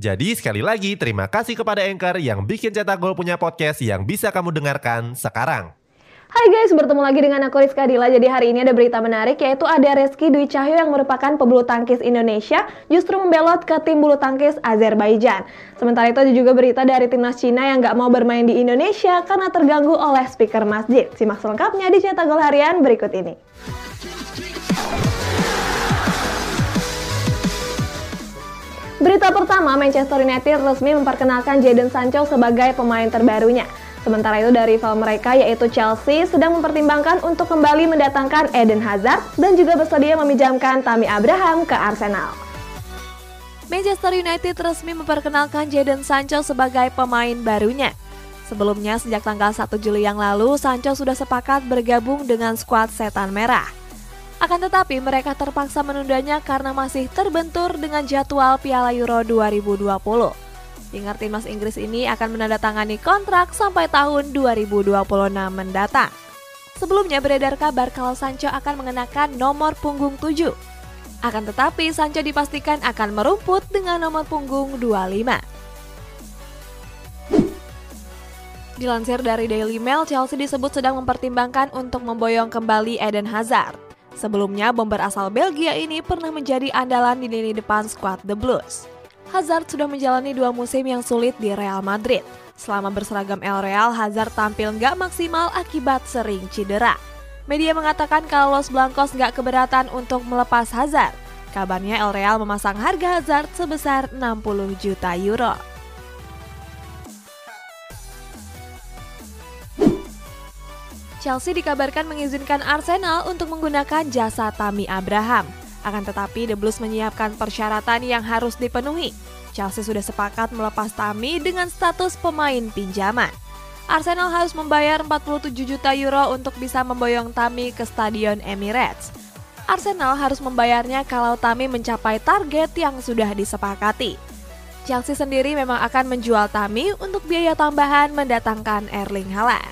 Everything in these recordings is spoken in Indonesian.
Jadi sekali lagi terima kasih kepada Anchor yang bikin Cetak Gol punya podcast yang bisa kamu dengarkan sekarang. Hai guys, bertemu lagi dengan aku Rizka Dila. Jadi hari ini ada berita menarik yaitu ada Reski Dwi Cahyo yang merupakan pebulu tangkis Indonesia justru membelot ke tim bulu tangkis Azerbaijan. Sementara itu ada juga berita dari timnas Cina yang nggak mau bermain di Indonesia karena terganggu oleh speaker masjid. Simak selengkapnya di Cetak Gol Harian berikut ini. Berita pertama, Manchester United resmi memperkenalkan Jadon Sancho sebagai pemain terbarunya. Sementara itu dari rival mereka yaitu Chelsea sedang mempertimbangkan untuk kembali mendatangkan Eden Hazard dan juga bersedia meminjamkan Tammy Abraham ke Arsenal. Manchester United resmi memperkenalkan Jadon Sancho sebagai pemain barunya. Sebelumnya, sejak tanggal 1 Juli yang lalu, Sancho sudah sepakat bergabung dengan skuad Setan Merah. Akan tetapi, mereka terpaksa menundanya karena masih terbentur dengan jadwal Piala Euro 2020. Winger timnas Inggris ini akan menandatangani kontrak sampai tahun 2026 mendatang. Sebelumnya beredar kabar kalau Sancho akan mengenakan nomor punggung 7. Akan tetapi Sancho dipastikan akan merumput dengan nomor punggung 25. Dilansir dari Daily Mail, Chelsea disebut sedang mempertimbangkan untuk memboyong kembali Eden Hazard. Sebelumnya, bomber asal Belgia ini pernah menjadi andalan di lini depan skuad The Blues. Hazard sudah menjalani dua musim yang sulit di Real Madrid. Selama berseragam El Real, Hazard tampil nggak maksimal akibat sering cedera. Media mengatakan kalau Los Blancos nggak keberatan untuk melepas Hazard. Kabarnya El Real memasang harga Hazard sebesar 60 juta euro. Chelsea dikabarkan mengizinkan Arsenal untuk menggunakan jasa Tammy Abraham. Akan tetapi The Blues menyiapkan persyaratan yang harus dipenuhi. Chelsea sudah sepakat melepas Tami dengan status pemain pinjaman. Arsenal harus membayar 47 juta euro untuk bisa memboyong Tami ke Stadion Emirates. Arsenal harus membayarnya kalau Tami mencapai target yang sudah disepakati. Chelsea sendiri memang akan menjual Tami untuk biaya tambahan mendatangkan Erling Haaland.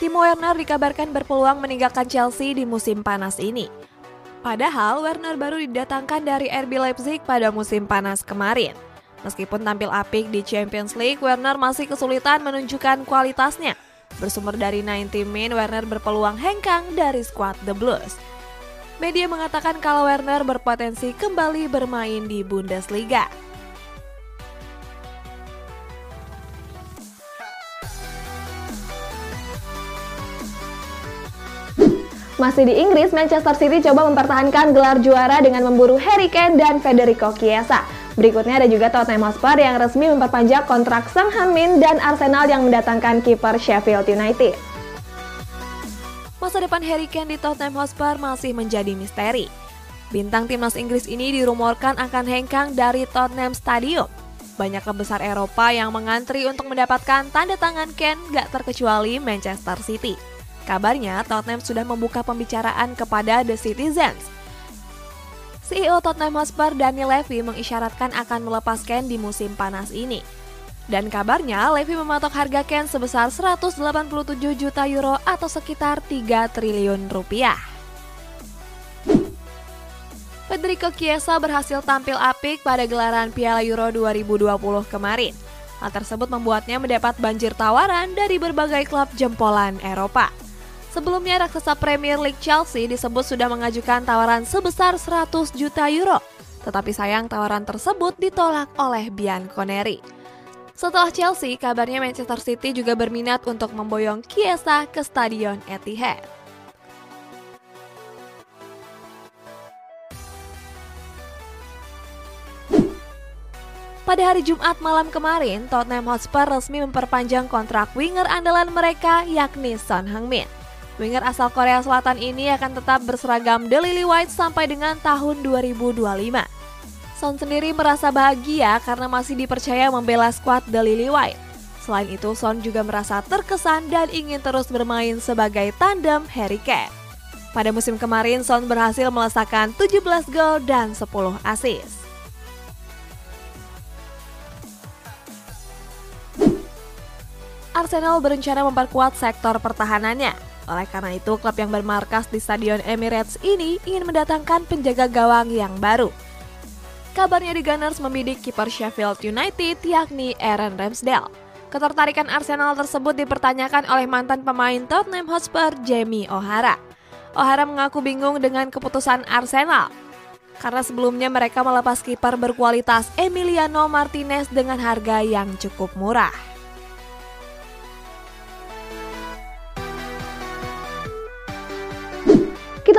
Timo Werner dikabarkan berpeluang meninggalkan Chelsea di musim panas ini. Padahal Werner baru didatangkan dari RB Leipzig pada musim panas kemarin. Meskipun tampil apik di Champions League, Werner masih kesulitan menunjukkan kualitasnya. Bersumber dari 90 Min, Werner berpeluang hengkang dari skuad The Blues. Media mengatakan kalau Werner berpotensi kembali bermain di Bundesliga. Masih di Inggris, Manchester City coba mempertahankan gelar juara dengan memburu Harry Kane dan Federico Chiesa. Berikutnya ada juga Tottenham Hotspur yang resmi memperpanjang kontrak Sang Hamin dan Arsenal yang mendatangkan kiper Sheffield United. Masa depan Harry Kane di Tottenham Hotspur masih menjadi misteri. Bintang timnas Inggris ini dirumorkan akan hengkang dari Tottenham Stadium. Banyak klub besar Eropa yang mengantri untuk mendapatkan tanda tangan Kane gak terkecuali Manchester City. Kabarnya Tottenham sudah membuka pembicaraan kepada The Citizens. CEO Tottenham Hotspur Daniel Levy mengisyaratkan akan melepas Ken di musim panas ini. Dan kabarnya Levy mematok harga Ken sebesar 187 juta euro atau sekitar 3 triliun rupiah. Federico Chiesa berhasil tampil apik pada gelaran Piala Euro 2020 kemarin. Hal tersebut membuatnya mendapat banjir tawaran dari berbagai klub jempolan Eropa. Sebelumnya raksasa Premier League Chelsea disebut sudah mengajukan tawaran sebesar 100 juta euro. Tetapi sayang tawaran tersebut ditolak oleh Bianconeri. Setelah Chelsea, kabarnya Manchester City juga berminat untuk memboyong Chiesa ke Stadion Etihad. Pada hari Jumat malam kemarin, Tottenham Hotspur resmi memperpanjang kontrak winger andalan mereka yakni Son Heung-min. Winger asal Korea Selatan ini akan tetap berseragam The Lily White sampai dengan tahun 2025. Son sendiri merasa bahagia karena masih dipercaya membela skuad The Lily White. Selain itu, Son juga merasa terkesan dan ingin terus bermain sebagai tandem Harry Kane. Pada musim kemarin, Son berhasil melesakan 17 gol dan 10 assist. Arsenal berencana memperkuat sektor pertahanannya. Oleh karena itu, klub yang bermarkas di Stadion Emirates ini ingin mendatangkan penjaga gawang yang baru. Kabarnya di Gunners membidik kiper Sheffield United yakni Aaron Ramsdale. Ketertarikan Arsenal tersebut dipertanyakan oleh mantan pemain Tottenham Hotspur Jamie O'Hara. O'Hara mengaku bingung dengan keputusan Arsenal karena sebelumnya mereka melepas kiper berkualitas Emiliano Martinez dengan harga yang cukup murah.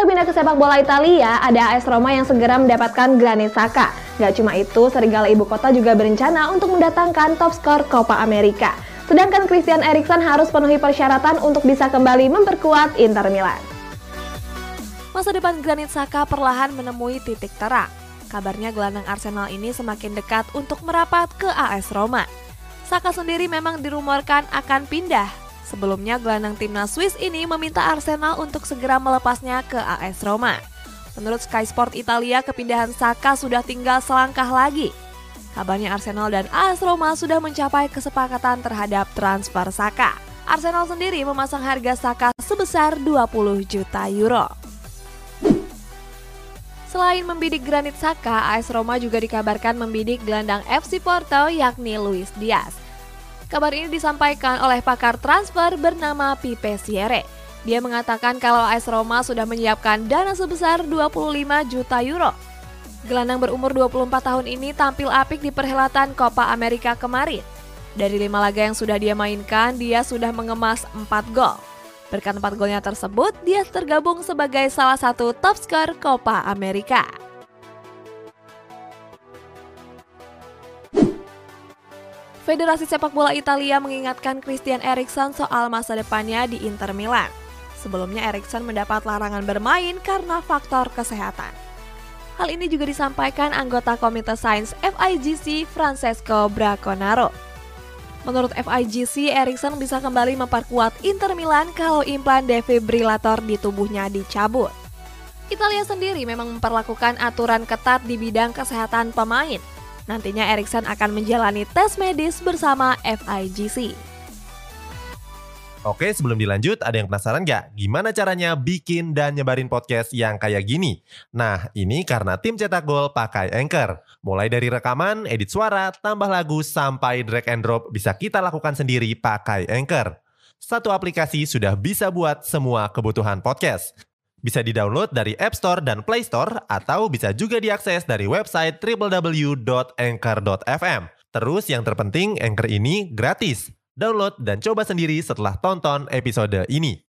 Kita pindah ke sepak bola Italia, ada AS Roma yang segera mendapatkan Granit Saka. Gak cuma itu, Serigala Ibu Kota juga berencana untuk mendatangkan top skor Copa America. Sedangkan Christian Eriksen harus penuhi persyaratan untuk bisa kembali memperkuat Inter Milan. Masa depan Granit Saka perlahan menemui titik terang. Kabarnya gelandang Arsenal ini semakin dekat untuk merapat ke AS Roma. Saka sendiri memang dirumorkan akan pindah Sebelumnya gelandang timnas Swiss ini meminta Arsenal untuk segera melepasnya ke AS Roma. Menurut Sky Sport Italia, kepindahan Saka sudah tinggal selangkah lagi. Kabarnya Arsenal dan AS Roma sudah mencapai kesepakatan terhadap transfer Saka. Arsenal sendiri memasang harga Saka sebesar 20 juta euro. Selain membidik Granit Saka, AS Roma juga dikabarkan membidik gelandang FC Porto yakni Luis Diaz. Kabar ini disampaikan oleh pakar transfer bernama Pipe Sierre. Dia mengatakan kalau AS Roma sudah menyiapkan dana sebesar 25 juta euro. Gelandang berumur 24 tahun ini tampil apik di perhelatan Copa America kemarin. Dari lima laga yang sudah dia mainkan, dia sudah mengemas 4 gol. Berkat 4 golnya tersebut, dia tergabung sebagai salah satu top skor Copa America. Federasi Sepak Bola Italia mengingatkan Christian Eriksen soal masa depannya di Inter Milan. Sebelumnya Eriksen mendapat larangan bermain karena faktor kesehatan. Hal ini juga disampaikan anggota Komite Sains FIGC Francesco Braconaro. Menurut FIGC, Eriksen bisa kembali memperkuat Inter Milan kalau implan defibrilator di tubuhnya dicabut. Italia sendiri memang memperlakukan aturan ketat di bidang kesehatan pemain, Nantinya Erikson akan menjalani tes medis bersama FIGC. Oke, sebelum dilanjut, ada yang penasaran nggak? Gimana caranya bikin dan nyebarin podcast yang kayak gini? Nah, ini karena tim cetak gol pakai Anchor. Mulai dari rekaman, edit suara, tambah lagu, sampai drag and drop bisa kita lakukan sendiri pakai Anchor. Satu aplikasi sudah bisa buat semua kebutuhan podcast. Bisa di-download dari App Store dan Play Store atau bisa juga diakses dari website www.anchor.fm. Terus yang terpenting Anchor ini gratis. Download dan coba sendiri setelah tonton episode ini.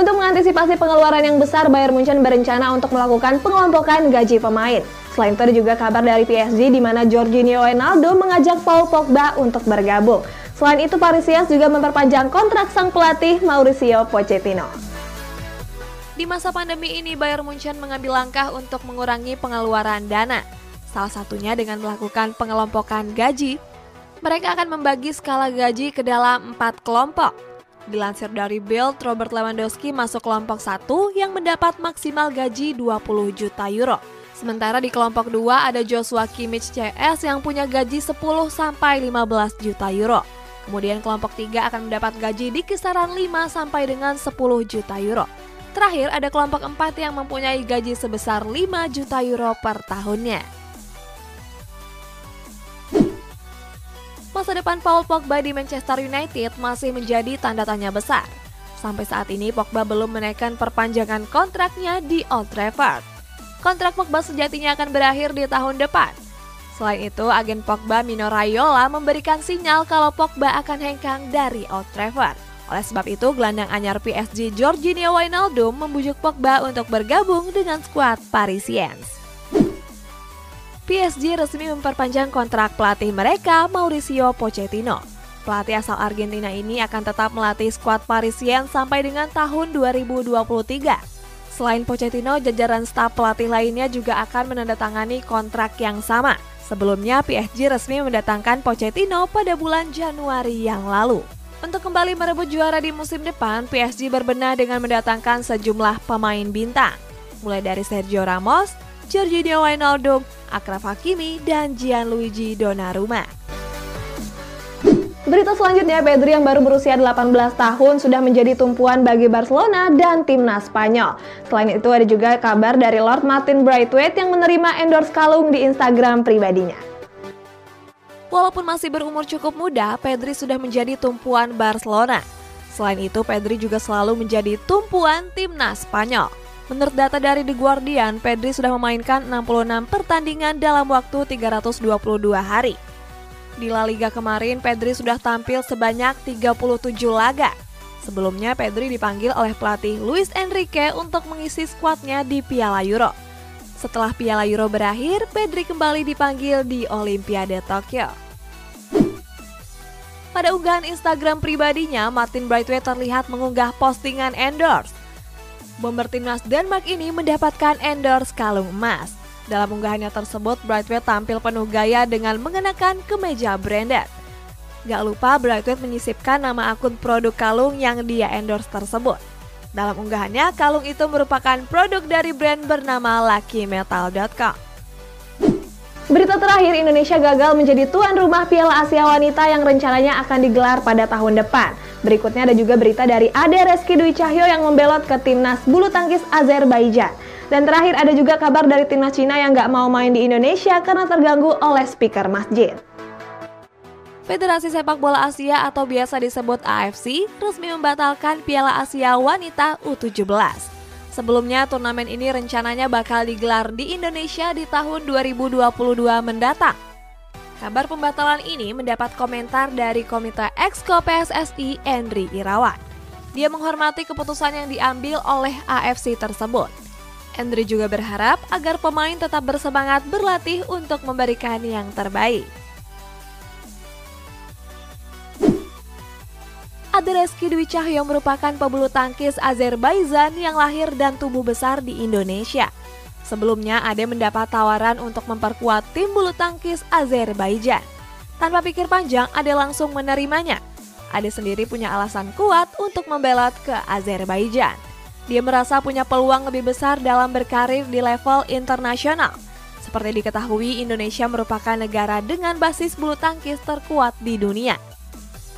Untuk mengantisipasi pengeluaran yang besar, Bayern Munchen berencana untuk melakukan pengelompokan gaji pemain. Selain itu ada juga kabar dari PSG di mana Jorginho Wijnaldum mengajak Paul Pogba untuk bergabung. Selain itu, Parisias juga memperpanjang kontrak sang pelatih Mauricio Pochettino. Di masa pandemi ini, Bayern Munchen mengambil langkah untuk mengurangi pengeluaran dana. Salah satunya dengan melakukan pengelompokan gaji. Mereka akan membagi skala gaji ke dalam empat kelompok. Dilansir dari Bild, Robert Lewandowski masuk kelompok satu yang mendapat maksimal gaji 20 juta euro. Sementara di kelompok 2 ada Joshua Kimmich CS yang punya gaji 10 sampai 15 juta euro. Kemudian kelompok 3 akan mendapat gaji di kisaran 5 sampai dengan 10 juta euro. Terakhir ada kelompok 4 yang mempunyai gaji sebesar 5 juta euro per tahunnya. Masa depan Paul Pogba di Manchester United masih menjadi tanda tanya besar. Sampai saat ini Pogba belum menaikkan perpanjangan kontraknya di Old Trafford. Kontrak Pogba sejatinya akan berakhir di tahun depan. Selain itu, agen Pogba Mino Raiola memberikan sinyal kalau Pogba akan hengkang dari Old Trafford. Oleh sebab itu, gelandang anyar PSG Jorginho Wijnaldum membujuk Pogba untuk bergabung dengan skuad Parisiens. PSG resmi memperpanjang kontrak pelatih mereka Mauricio Pochettino. Pelatih asal Argentina ini akan tetap melatih skuad Parisien sampai dengan tahun 2023. Selain Pochettino, jajaran staf pelatih lainnya juga akan menandatangani kontrak yang sama. Sebelumnya, PSG resmi mendatangkan Pochettino pada bulan Januari yang lalu. Untuk kembali merebut juara di musim depan, PSG berbenah dengan mendatangkan sejumlah pemain bintang. Mulai dari Sergio Ramos, Jorginho Wijnaldum, Akraf Hakimi, dan Gianluigi Donnarumma. Berita selanjutnya, Pedri yang baru berusia 18 tahun sudah menjadi tumpuan bagi Barcelona dan timnas Spanyol. Selain itu ada juga kabar dari Lord Martin Braithwaite yang menerima endorse kalung di Instagram pribadinya. Walaupun masih berumur cukup muda, Pedri sudah menjadi tumpuan Barcelona. Selain itu, Pedri juga selalu menjadi tumpuan timnas Spanyol. Menurut data dari The Guardian, Pedri sudah memainkan 66 pertandingan dalam waktu 322 hari. Di La Liga kemarin, Pedri sudah tampil sebanyak 37 laga. Sebelumnya, Pedri dipanggil oleh pelatih Luis Enrique untuk mengisi skuadnya di Piala Euro. Setelah Piala Euro berakhir, Pedri kembali dipanggil di Olimpiade Tokyo. Pada unggahan Instagram pribadinya, Martin Braithwaite terlihat mengunggah postingan endorse. Bomber timnas Denmark ini mendapatkan endorse kalung emas. Dalam unggahannya tersebut, Brightwell tampil penuh gaya dengan mengenakan kemeja branded. Gak lupa Brightwell menyisipkan nama akun produk kalung yang dia endorse tersebut. Dalam unggahannya, kalung itu merupakan produk dari brand bernama luckymetal.com. Berita terakhir, Indonesia gagal menjadi tuan rumah Piala Asia Wanita yang rencananya akan digelar pada tahun depan. Berikutnya ada juga berita dari Ade Reski Dwi Cahyo yang membelot ke timnas bulu tangkis Azerbaijan. Dan terakhir ada juga kabar dari timnas Cina yang nggak mau main di Indonesia karena terganggu oleh speaker masjid. Federasi Sepak Bola Asia atau biasa disebut AFC resmi membatalkan Piala Asia Wanita U17. Sebelumnya turnamen ini rencananya bakal digelar di Indonesia di tahun 2022 mendatang. Kabar pembatalan ini mendapat komentar dari Komite Exco PSSI Endri Irawan. Dia menghormati keputusan yang diambil oleh AFC tersebut. Andri juga berharap agar pemain tetap bersemangat berlatih untuk memberikan yang terbaik. Adreski Dwi Cahyo merupakan pebulu tangkis Azerbaijan yang lahir dan tumbuh besar di Indonesia. Sebelumnya, Ade mendapat tawaran untuk memperkuat tim bulu tangkis Azerbaijan. Tanpa pikir panjang, Ade langsung menerimanya. Ade sendiri punya alasan kuat untuk membelot ke Azerbaijan. Dia merasa punya peluang lebih besar dalam berkarir di level internasional. Seperti diketahui, Indonesia merupakan negara dengan basis bulu tangkis terkuat di dunia.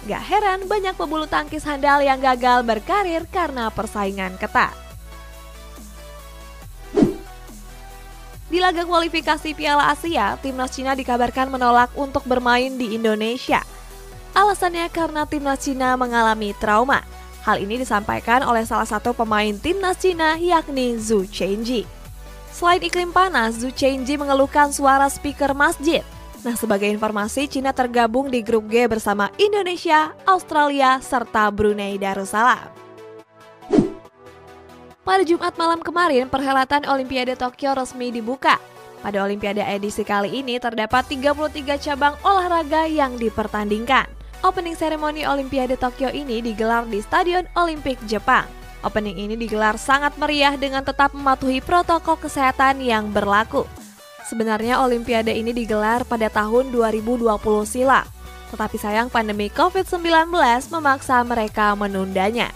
Gak heran banyak pebulu tangkis handal yang gagal berkarir karena persaingan ketat. Di laga kualifikasi Piala Asia, timnas Cina dikabarkan menolak untuk bermain di Indonesia. Alasannya karena timnas Cina mengalami trauma. Hal ini disampaikan oleh salah satu pemain timnas Cina yakni Zhu Chenji. Selain iklim panas, Zhu Chenji mengeluhkan suara speaker masjid. Nah, sebagai informasi, Cina tergabung di grup G bersama Indonesia, Australia, serta Brunei Darussalam. Pada Jumat malam kemarin, perhelatan Olimpiade Tokyo resmi dibuka. Pada Olimpiade edisi kali ini terdapat 33 cabang olahraga yang dipertandingkan. Opening ceremony Olimpiade Tokyo ini digelar di Stadion Olimpik Jepang. Opening ini digelar sangat meriah dengan tetap mematuhi protokol kesehatan yang berlaku. Sebenarnya Olimpiade ini digelar pada tahun 2020 silam, tetapi sayang pandemi COVID-19 memaksa mereka menundanya.